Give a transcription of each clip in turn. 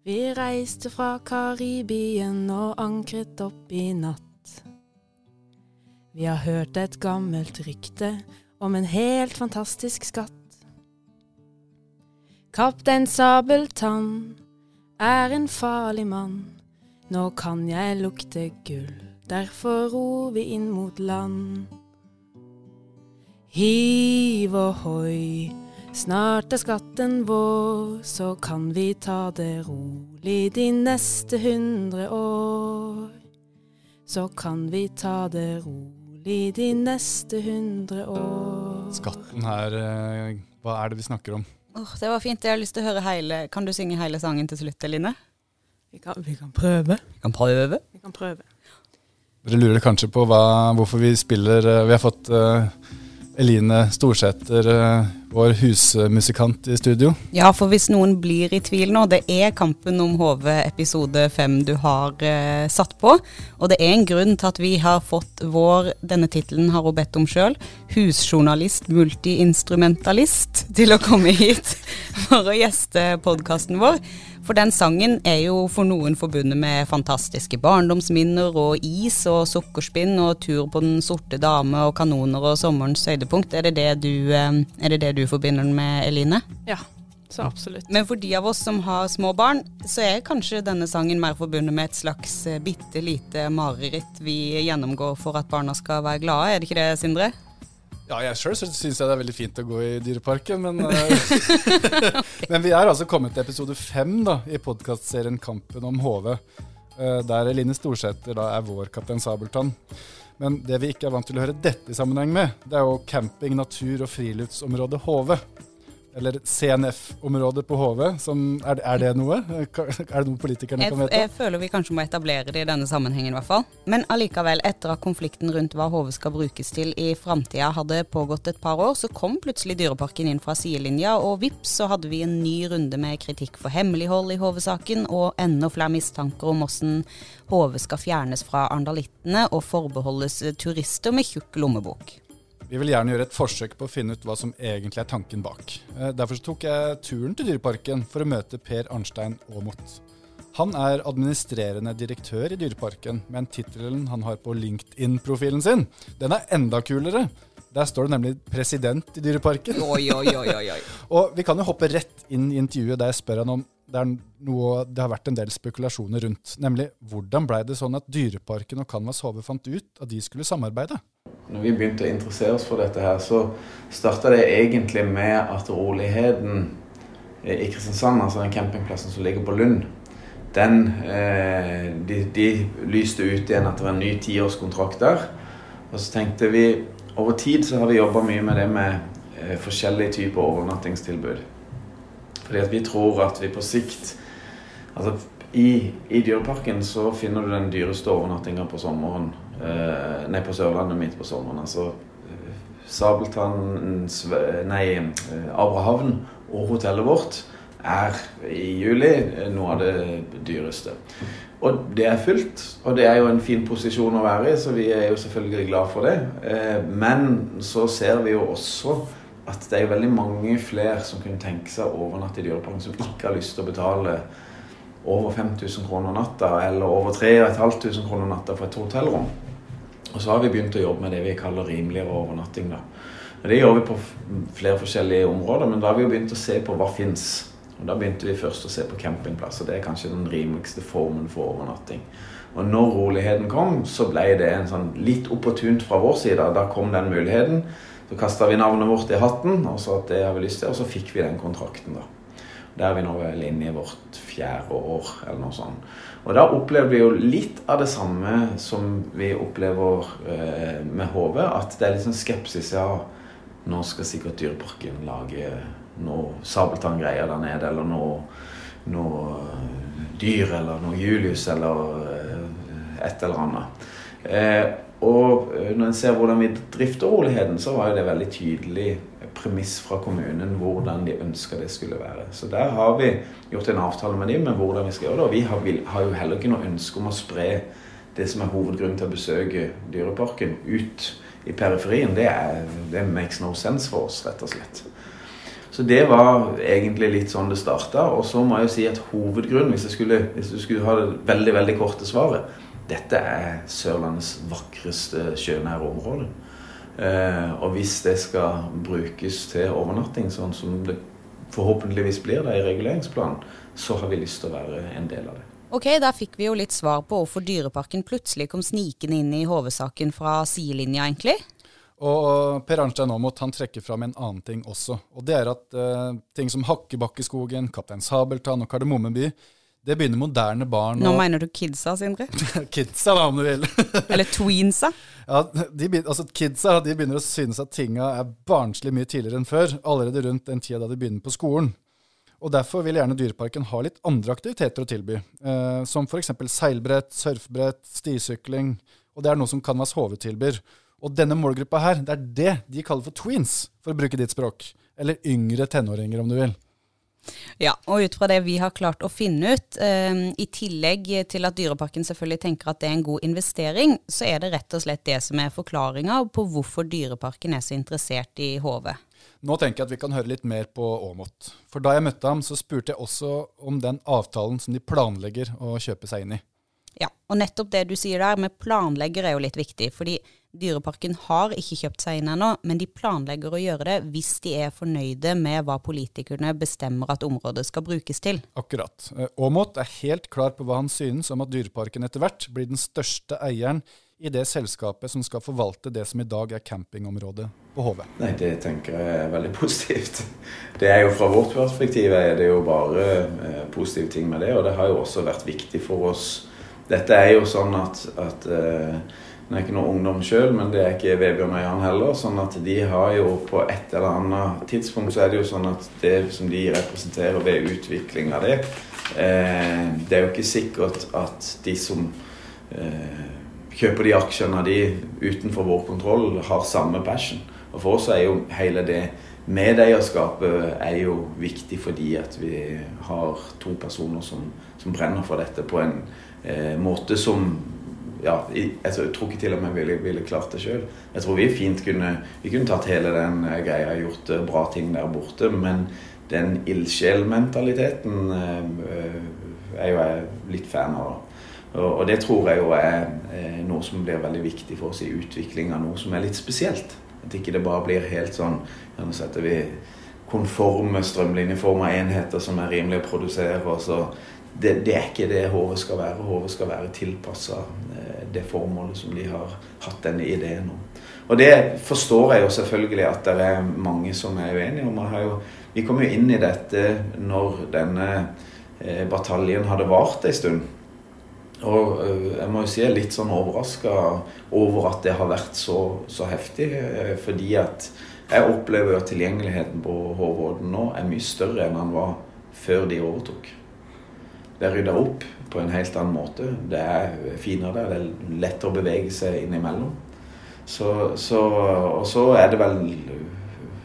Vi reiste fra Karibien og ankret opp i natt. Vi har hørt et gammelt rykte om en helt fantastisk skatt. Kaptein Sabeltann er en farlig mann. Nå kan jeg lukte gull, derfor ror vi inn mot land. Hiv ohoi, snart er skatten vår, så kan vi ta det rolig de neste hundre år. Så kan vi ta det rolig de neste hundre år. Skatten her, eh, hva er det vi snakker om? Oh, det var fint. Jeg har lyst til å høre hele Kan du synge hele sangen til slutt, Eline? Vi kan, vi kan prøve. Vi kan prøve. Vi kan prøve. Dere lurer kanskje på hva, hvorfor vi spiller eh, Vi har fått uh, Eline Storsæter, eh, vår husmusikant, i studio. Ja, for hvis noen blir i tvil nå, det er Kampen om HV episode fem du har eh, satt på. Og det er en grunn til at vi har fått vår, denne tittelen har hun bedt om sjøl, husjournalist, multiinstrumentalist, til å komme hit for å gjeste podkasten vår. For den sangen er jo for noen forbundet med fantastiske barndomsminner og is og sukkerspinn og tur på Den sorte dame og kanoner og sommerens høydepunkt. Er det det du, eh, er det det du forbinder den med, Eline? Ja, så absolutt. Men for de av oss som har små barn, så er kanskje denne sangen mer forbundet med et slags eh, bitte lite mareritt vi gjennomgår for at barna skal være glade. Er det ikke det, Sindre? Ja, jeg sjøl syns jeg det er veldig fint å gå i Dyreparken, men eh, Men vi er altså kommet til episode fem da, i podkastserien Kampen om HV. eh, der Eline Storsæter da er vår kaptein Sabeltann. Men det vi ikke er vant til å høre dette i sammenheng med, det er jo camping, natur og friluftsområdet HV. Eller CNF-området på HV. Som, er, er det noe? Er det noe politikerne Jeg, kan vite? jeg føler vi kanskje må etablere det i denne sammenhengen, i hvert fall. Men allikevel, etter at konflikten rundt hva HV skal brukes til i framtida hadde pågått et par år, så kom plutselig Dyreparken inn fra sidelinja, og vips, så hadde vi en ny runde med kritikk for hemmelighold i HV-saken, og enda flere mistanker om hvordan HV skal fjernes fra andalittene og forbeholdes turister med tjukk lommebok. Vi vil gjerne gjøre et forsøk på å finne ut hva som egentlig er tanken bak. Eh, Derfor så tok jeg turen til Dyreparken for å møte Per Arnstein Aamodt. Han er administrerende direktør i Dyreparken, men tittelen han har på LinkedIn-profilen sin, den er enda kulere. Der står det nemlig 'president i Dyreparken'. Oi, oi, oi, oi. Og vi kan jo hoppe rett inn i intervjuet der jeg spør han om det er noe det har vært en del spekulasjoner rundt. Nemlig hvordan blei det sånn at Dyreparken og Canvas HV fant ut at de skulle samarbeide? Når vi begynte å interessere oss for dette her, så starta det egentlig med at roligheten i Kristiansand, altså den campingplassen som ligger på Lund, den eh, de, de lyste ut igjen etter en ny tiårskontrakt der. Og så tenkte vi Over tid så har vi jobba mye med det med eh, forskjellige typer overnattingstilbud. Fordi at vi tror at vi på sikt Altså i, i Dyreparken så finner du den dyreste overnattinga på sommeren. Eh, nei, på Sørlandet midt på sommeren. Altså eh, Sabeltann, nei, eh, Abrahavn og hotellet vårt er i juli noe av det dyreste. Og det er fullt, og det er jo en fin posisjon å være i, så vi er jo selvfølgelig glad for det. Men så ser vi jo også at det er veldig mange flere som kunne tenke seg å overnatte i Dyreparken, som ikke har lyst til å betale over 5000 kroner natta, eller over 3500 kroner natta for et hotellrom. Og så har vi begynt å jobbe med det vi kaller rimeligere overnatting. da. Det gjør vi på flere forskjellige områder, men da har vi jo begynt å se på hva fins. Og Da begynte vi først å se på campingplasser. Det er kanskje den rimeligste formen for overnatting. Og når roligheten kom, så ble det en sånn litt opportunt fra vår side. Da kom den muligheten. Så kasta vi navnet vårt i hatten og sa at det har vi lyst til, og så fikk vi den kontrakten. da. Der er vi nå vel inne i vårt fjerde år, eller noe sånt. Og da opplever vi jo litt av det samme som vi opplever eh, med HV. At det er litt sånn skepsis. Ja, nå skal sikkert Dyreparken lage noe Sabeltann-greier der nede, eller noe, noe eh, dyr, eller noe Julius, eller eh, et eller annet. Eh, og eh, når en ser hvordan vi drifter roligheten, så var jo det veldig tydelig premiss fra kommunen hvordan de ønska det skulle være. Så der har vi gjort en avtale med dem med hvordan vi skal gjøre det. Og vi har, vi har jo heller ikke noe ønske om å spre det som er hovedgrunnen til å besøke Dyreparken, ut i periferien. Det, er, det makes no sense for oss, rett og slett. Så det var egentlig litt sånn det starta. Og så må jeg jo si at hovedgrunnen, hvis, skulle, hvis du skulle ha det veldig veldig korte svaret Dette er Sørlandets vakreste sjønære område. Eh, og hvis det skal brukes til overnatting, sånn som det forhåpentligvis blir det i reguleringsplanen, så har vi lyst til å være en del av det. Ok, da fikk vi jo litt svar på hvorfor Dyreparken plutselig kom snikende inn i HV-saken fra sidelinja, egentlig. Og Per Arnstein Aamodt han trekker fram en annen ting også. Og det er at eh, ting som Hakkebakkeskogen, Kaptein Sabeltann og Kardemommeby, det begynner moderne barn Nå mener du kidsa, Sindre? kidsa, da, om du vil. Eller tweensa? Ja, de, altså Kidsa de begynner å synes at tinga er barnslig mye tidligere enn før. Allerede rundt den tida da de begynner på skolen. Og Derfor vil gjerne Dyreparken ha litt andre aktiviteter å tilby, eh, som f.eks. seilbrett, surfbrett, stisykling. Og det er noe som Canvas HV tilbyr. Og denne målgruppa her, det er det de kaller for tweens, for å bruke ditt språk. Eller yngre tenåringer, om du vil. Ja, og ut fra det vi har klart å finne ut, eh, i tillegg til at Dyreparken selvfølgelig tenker at det er en god investering, så er det rett og slett det som er forklaringa på hvorfor Dyreparken er så interessert i HV. Nå tenker jeg at vi kan høre litt mer på Aamodt. For da jeg møtte ham, så spurte jeg også om den avtalen som de planlegger å kjøpe seg inn i. Ja, og nettopp det du sier der med planlegger er jo litt viktig. fordi Dyreparken har ikke kjøpt seg inn ennå, men de planlegger å gjøre det hvis de er fornøyde med hva politikerne bestemmer at området skal brukes til. Akkurat. Aamodt er helt klar på hva han synes om at Dyreparken etter hvert blir den største eieren i det selskapet som skal forvalte det som i dag er campingområdet på HV? Nei, Det tenker jeg er veldig positivt. Det er jo Fra vårt perspektiv er det jo bare eh, positive ting med det. Og det har jo også vært viktig for oss. Dette er jo sånn at, at eh, Nå er ikke noe ungdom sjøl, men det er ikke Vebjørn og Jan heller. sånn at de har jo på et eller annet tidspunkt så er det jo sånn at det som de representerer ved utvikling av det, eh, det er jo ikke sikkert at de som eh, kjøper de aksjene de utenfor vår kontroll har samme passion. Og for oss er jo hele det medeierskapet er jo viktig fordi at vi har to personer som, som brenner for dette på en eh, måte som ja, altså, jeg, tror ikke til og med ville, ville klart det sjøl. Jeg tror vi fint kunne, vi kunne tatt hele den uh, greia og gjort uh, bra ting der borte. Men den ildsjelmentaliteten uh, er jo jeg litt fan av. Og, det tror jeg jo er eh, noe som blir veldig viktig for oss i utvikling av noe som er litt spesielt. At ikke det bare blir helt sånn ja, Nå setter vi konforme strømlinjeforma enheter som er rimelig å produsere. og så det, det, er ikke det HV skal være. HV skal være tilpassa eh, det formålet som de har hatt denne ideen om. Og det forstår jeg jo selvfølgelig at det er mange som er uenige om. Jo, vi kom jo inn i dette når denne eh, bataljen hadde vart en stund. Og øh, jeg må jo si jeg er litt sånn overraska over at det har vært så, så, heftig. Øh, fordi at jeg opplever at tilgjengeligheten på Hårvåden nå er mye større enn den var før de overtok. Det er rydda opp på en helt annen måte. Det er finere der. Det er lettere å bevege seg innimellom. Så, så, og så er det vel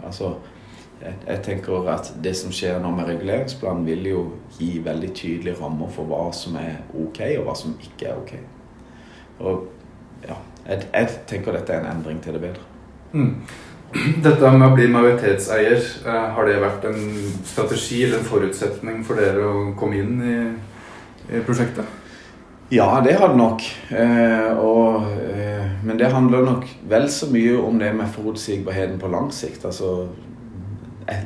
Altså jeg, jeg, tenker at det som skjer nå med reguleringsplanen, vil jo gi veldig tydelige rammer for hva som er ok, og hva som ikke er ok. Og ja, jeg, jeg tenker dette er en endring til det bedre. Mm. Dette med å bli majoritetseier, eh, har det vært en strategi eller en forutsetning for dere å komme inn i, i prosjektet? Ja, det har det nok. Eh, og, eh, men det handler nok vel så mye om det med forutsigbarheten på lang sikt. Altså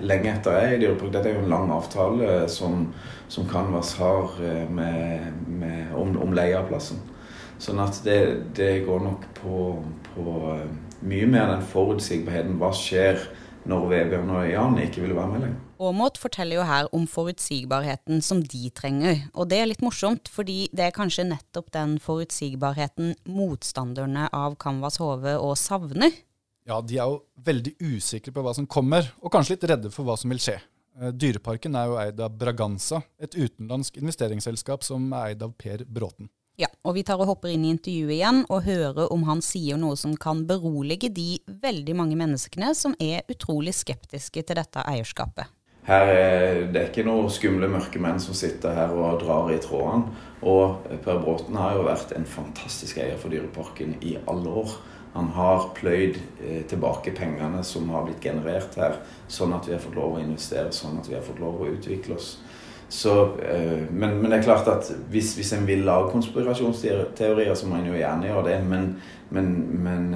lenge etter jeg i Dyrepark. Dette er jo en lang avtale som, som Canvas har eh, med, med, om, om leie. Sånn at det, det går nok på, på, eh, mye mer den forutsigbarheten. Hva skjer når Vebjørn og Jan ikke vil være med lenger? Aamodt forteller jo her om forutsigbarheten som de trenger. Og det er litt morsomt, fordi det er kanskje nettopp den forutsigbarheten motstanderne av Canvas HV og savner. Ja, de er jo veldig usikre på hva som kommer, og kanskje litt redde for hva som vil skje. Eh, Dyreparken er jo eid av Braganza, et utenlandsk investeringsselskap som er eid av Per Bråten. Ja, og vi tar og hopper inn i intervjuet igjen og hører om han sier noe som kan berolige de veldig mange menneskene som er utrolig skeptiske til dette eierskapet. Her er det ikke noen skumle mørke menn som sitter her og drar i trådene. Og Per Bråten har jo vært en fantastisk eier for Dyreparken i alle år. Han har pløyd eh, tilbake pengene som har blitt generert her, sånn at vi har fått lov å investere, sånn at vi har fått lov å utvikle oss. Så, eh, men, men, det er klart at hvis, hvis en vil lage konspirasjonsteorier, så må en jo gjerne gjøre det. Men, men, men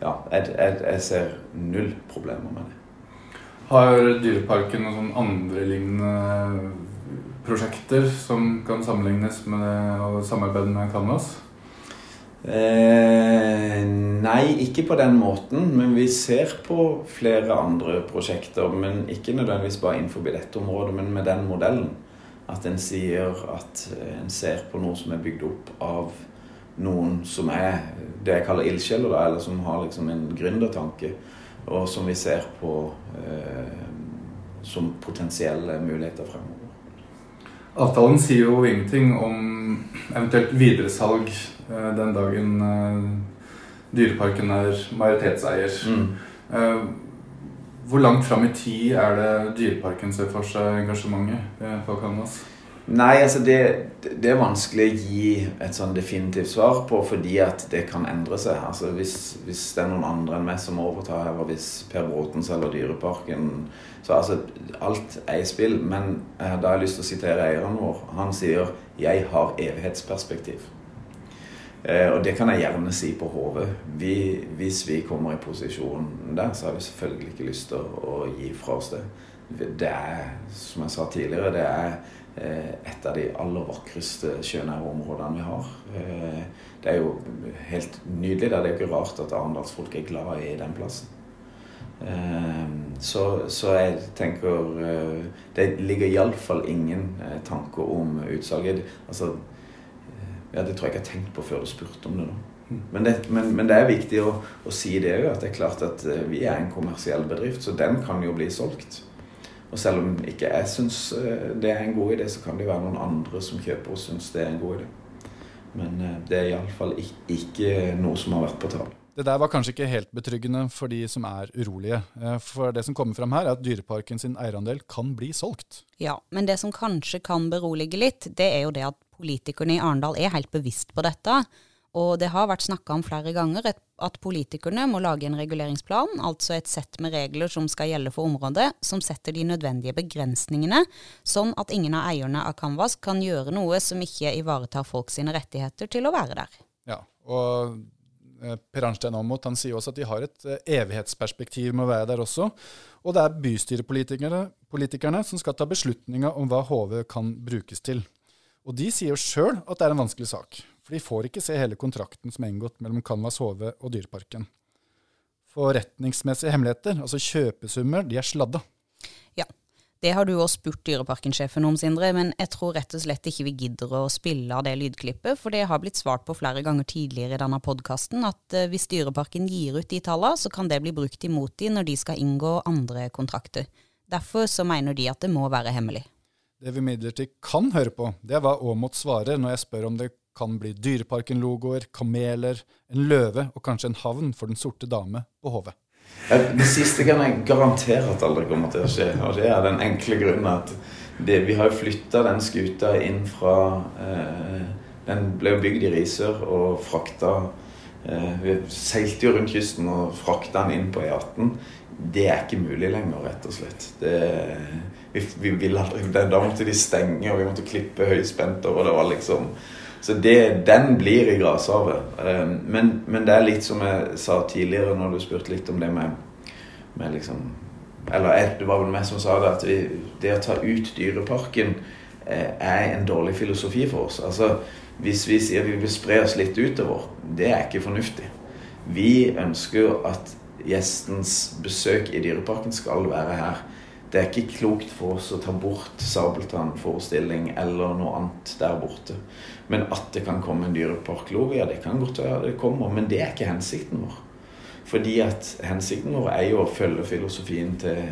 ja, jeg, jeg, jeg, ser null problemer med det. Har Dyreparken noen andre lignende prosjekter som kan sammenlignes med å samarbeide med Canvas? Eh, nei, ikke på den måten. Men vi ser på flere andre prosjekter. Men ikke nødvendigvis bare innenfor dette området, men med den modellen. At en sier at en ser på noe som er bygd opp av noen som er det jeg kaller ildsjeler, eller som har liksom en gründertanke, og som vi ser på eh, som potensielle muligheter fremover. Avtalen sier jo ingenting om eventuelt videresalg eh, den dagen eh, Dyreparken er majoritetseier. Mm. Eh, hvor langt fram i tid er det Dyreparken ser for seg engasjementet på Canvas? Nei, altså det, det, er vanskelig å gi et sånn definitivt svar på, fordi at det kan endre seg. Altså hvis, hvis det er noen andre enn meg som overtar her, og hvis Per Bråten selger Dyreparken Så altså, alt er i spill. Men eh, da har jeg lyst til å sitere eieren vår. Han sier 'Jeg har evighetsperspektiv'. Eh, og det kan jeg gjerne si på hodet. Vi, hvis vi kommer i posisjon der, så har vi selvfølgelig ikke lyst til å, gi fra oss det. Det er, som jeg sa tidligere, det er Eh, et av de aller vakreste sjønære områdene vi har. Eh, det er jo helt nydelig. Det er ikke rart at arendalsfolk er glad i den plassen. Så, så jeg tenker Det ligger iallfall ingen tanker om utsalget. Altså, ja, det tror jeg ikke jeg har tenkt på før du spurte om det. da. Mm. Men det, men, men det, er viktig å, å si det òg, at det er klart at vi er en kommersiell bedrift, så den kan jo bli solgt. Og selv om ikke jeg syns eh, det er en god idé, så kan det jo være noen andre som kjøper og syns det er en god idé. Men eh, det er iallfall ikke noe som har vært på tale. Det der var kanskje ikke helt betryggende for de som er urolige. Eh, for det som kommer fram her, er at Dyreparken sin eierandel kan bli solgt. Ja, men det som kanskje kan berolige litt, det er jo det at politikerne i Arendal er helt bevisst på dette. Og det har vært snakka om flere ganger at politikerne må lage en reguleringsplan, altså et sett med regler som skal gjelde for området, som setter de nødvendige begrensningene, sånn at ingen av eierne av Canvas kan gjøre noe som ikke ivaretar folk sine rettigheter til å være der. Ja, og eh, Per Arnstein Aamodt sier også at de har et eh, evighetsperspektiv med å være der også. Og det er bystyrepolitikerne som skal ta beslutninga om hva HV kan brukes til. Og de sier jo sjøl at det er en vanskelig sak. For de får ikke se hele kontrakten som er inngått mellom Canvas HV og Dyreparken. Forretningsmessige hemmeligheter, altså kjøpesummer, de er sladda. Ja, det har du også spurt Dyreparken-sjefen om, Sindre, men jeg tror rett og slett ikke vi gidder å spille av det lydklippet, for det har blitt svart på flere ganger tidligere i denne podkasten at eh, hvis Dyreparken gir ut de tallene, så kan det bli brukt imot de når de skal inngå andre kontrakter. Derfor så mener de at det må være hemmelig. Det vi imidlertid kan høre på, det er hva Aamodt svarer når jeg spør om det kan bli Dyreparken-logoer, kameler, en løve og kanskje en havn for Den sorte dame på HV. Det siste kan jeg garantere at aldri kommer til å skje. Og det er den enkle grunnen at det, vi har flytta den skuta inn fra eh, Den ble bygd i Risør og frakta eh, Vi seilte jo rundt kysten og frakta den inn på E18. Det er ikke mulig lenger, rett og slett. Det, vi, vi ville aldri, Da måtte de stenge, og vi måtte klippe høyspenter, og det var liksom så det, den blir i grashavet. Ehm, men, men, det er litt som jeg sa tidligere, når du spurte litt om det med, med liksom Eller det var vel meg som sa det, at vi, det å ta ut Dyreparken eh, er en dårlig filosofi for oss. Altså, Hvis vi sier vi vil spre oss litt utover, det er ikke fornuftig. Vi ønsker at gjestens besøk i Dyreparken skal være her. Det er ikke klokt for oss å ta bort Sabeltann-forestilling eller noe annet der borte. Men at det kan komme en dyreparklov, ja, det kan godt være det kommer. Men det er ikke hensikten vår. Fordi at hensikten vår er jo å følge filosofien til,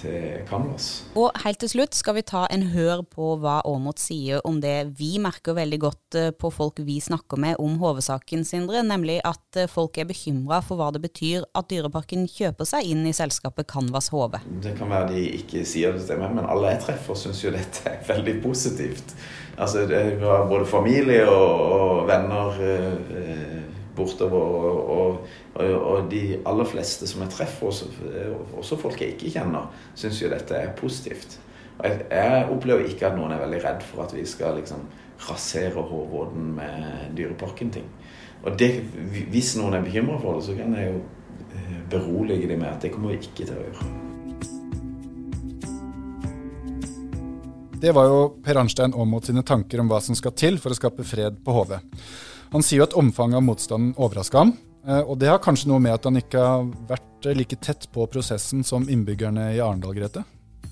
til Canvas. Og helt til slutt skal vi ta en hør på hva Aamodt sier om det vi merker veldig godt eh, på folk vi snakker med om HV-saken, Sindre. Nemlig at eh, folk er bekymra for hva det betyr at Dyreparken kjøper seg inn i selskapet Canvas HV. Det kan være de ikke sier det til meg, men alle jeg treffer syns jo dette er veldig positivt. Altså, det var både familie og, og venner. Eh, bortover. Og, og, og, de aller fleste som jeg treffer, også, også folk jeg ikke kjenner, syns jo dette er positivt. Jeg, jeg, opplever ikke at noen er veldig redd for at vi skal liksom rasere Hårvåden med Dyreparken-ting. Og det, hvis noen er bekymra for det, så kan jeg jo eh, berolige dem med at det kommer vi ikke til å gjøre. Det var jo Per Arnstein Aamodt sine tanker om hva som skal til for å skape fred på HV. Han sier jo at omfanget av motstanden overraska ham, eh, og det har kanskje noe med at han ikke har vært like tett på prosessen som innbyggerne i Arendal, Grete?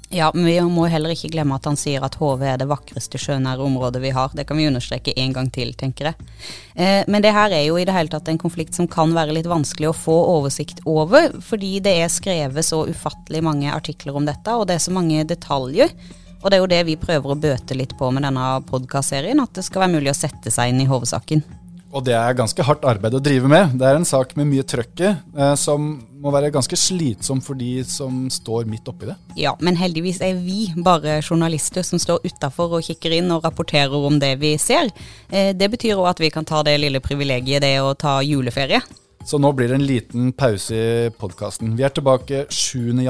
Ja, men vi må heller ikke glemme at han sier at HV er det vakreste sjønære området vi har. Det kan vi understreke en gang til, tenker jeg. Eh, men det her er jo i det hele tatt en konflikt som kan være litt vanskelig å få oversikt over, fordi det er skrevet så ufattelig mange artikler om dette, og det er så mange detaljer. Og det er jo det vi prøver å bøte litt på med denne podkastserien, at det skal være mulig å sette seg inn i HV-saken. Og det er ganske hardt arbeid å drive med. Det er en sak med mye trøkk eh, som må være ganske slitsom for de som står midt oppi det. Ja, men heldigvis er vi bare journalister som står utafor og kikker inn og rapporterer om det vi ser. Eh, det betyr òg at vi kan ta det lille privilegiet det å ta juleferie. Så nå blir det en liten pause i podkasten. Vi er tilbake 7.1,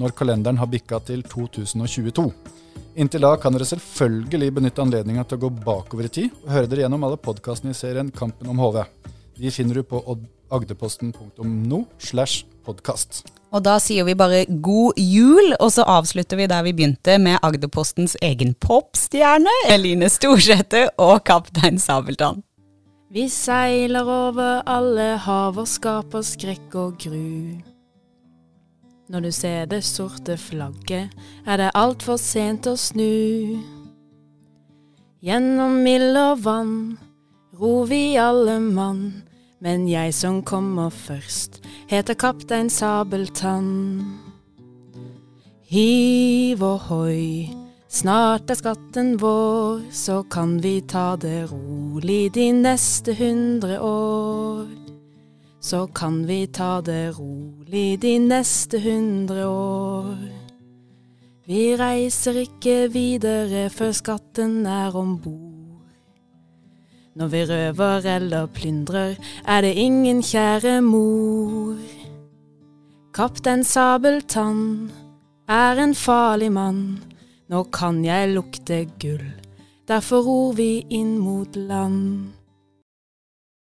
når kalenderen har bikka til 2022. Inntil da kan dere selvfølgelig benytte anledninga til å gå bakover i tid og høre dere gjennom alle podkastene i serien Kampen om HV. De finner du på agderposten.no slash podkast. Og da sier vi bare god jul, og så avslutter vi der vi begynte, med Agderpostens egen popstjerne, Eline Storsæter og kaptein Sabeltann. Vi seiler over alle hav og skaper skrekk og gru. Når du ser det sorte flagget, er det altfor sent å snu. Gjennom mild og vann ror vi alle mann, men jeg som kommer først, heter kaptein Sabeltann. Hiv ohoi, snart er skatten vår, så kan vi ta det rolig de neste hundre år så kan vi ta det rolig de neste hundre år. Vi reiser ikke videre før skatten er om bord. Når vi røver eller plyndrer, er det ingen kjære mor. Kaptein Sabeltann er en farlig mann, nå kan jeg lukte gull, derfor ror vi inn mot land.